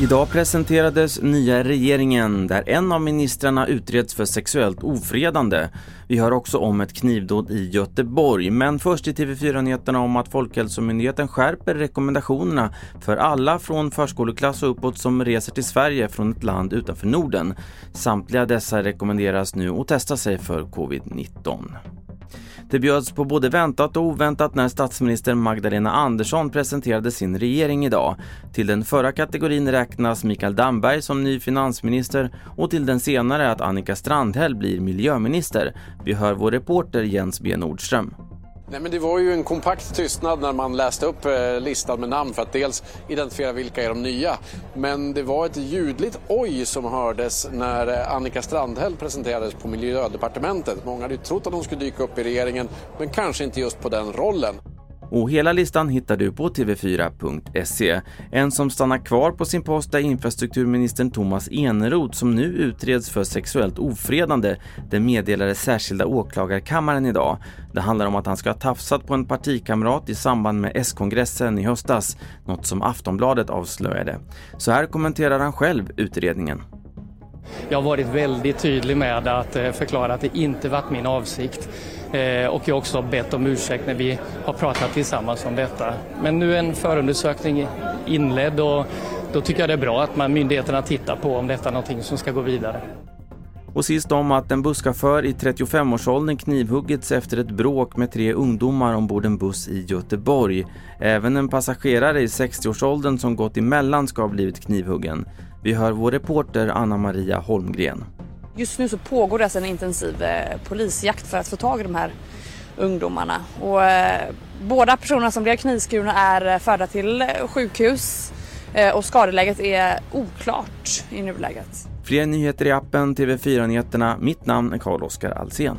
Idag presenterades nya regeringen där en av ministrarna utreds för sexuellt ofredande. Vi hör också om ett knivdåd i Göteborg. Men först i TV4-nyheterna om att Folkhälsomyndigheten skärper rekommendationerna för alla från förskoleklass och uppåt som reser till Sverige från ett land utanför Norden. Samtliga dessa rekommenderas nu att testa sig för covid-19. Det bjöds på både väntat och oväntat när statsminister Magdalena Andersson presenterade sin regering idag. Till den förra kategorin räknas Mikael Damberg som ny finansminister och till den senare att Annika Strandhäll blir miljöminister. Vi hör vår reporter Jens B Nordström. Nej, men det var ju en kompakt tystnad när man läste upp eh, listan med namn för att dels identifiera vilka är de nya. Men det var ett ljudligt oj som hördes när eh, Annika Strandhäll presenterades på miljödepartementet. Många hade ju trott att hon skulle dyka upp i regeringen, men kanske inte just på den rollen. Och hela listan hittar du på tv4.se. En som stannar kvar på sin post är infrastrukturministern Thomas Eneroth som nu utreds för sexuellt ofredande. Det meddelade särskilda åklagarkammaren idag. Det handlar om att han ska ha tafsat på en partikamrat i samband med S-kongressen i höstas, något som Aftonbladet avslöjade. Så här kommenterar han själv utredningen. Jag har varit väldigt tydlig med att eh, förklara att det inte varit min avsikt. Eh, och jag har också bett om ursäkt när vi har pratat tillsammans om detta. Men nu är en förundersökning inledd och då tycker jag det är bra att man, myndigheterna tittar på om detta är någonting som ska gå vidare. Och sist om att en busschaufför i 35-årsåldern knivhuggits efter ett bråk med tre ungdomar ombord en buss i Göteborg. Även en passagerare i 60-årsåldern som gått emellan ska ha blivit knivhuggen. Vi hör vår reporter Anna Maria Holmgren. Just nu så pågår det alltså en intensiv eh, polisjakt för att få tag i de här ungdomarna. Och, eh, båda personerna som blev knivskurna är eh, förda till eh, sjukhus eh, och skadeläget är oklart i nuläget. Fler nyheter i appen TV4 Nyheterna. Mitt namn är Carl-Oskar Alsen.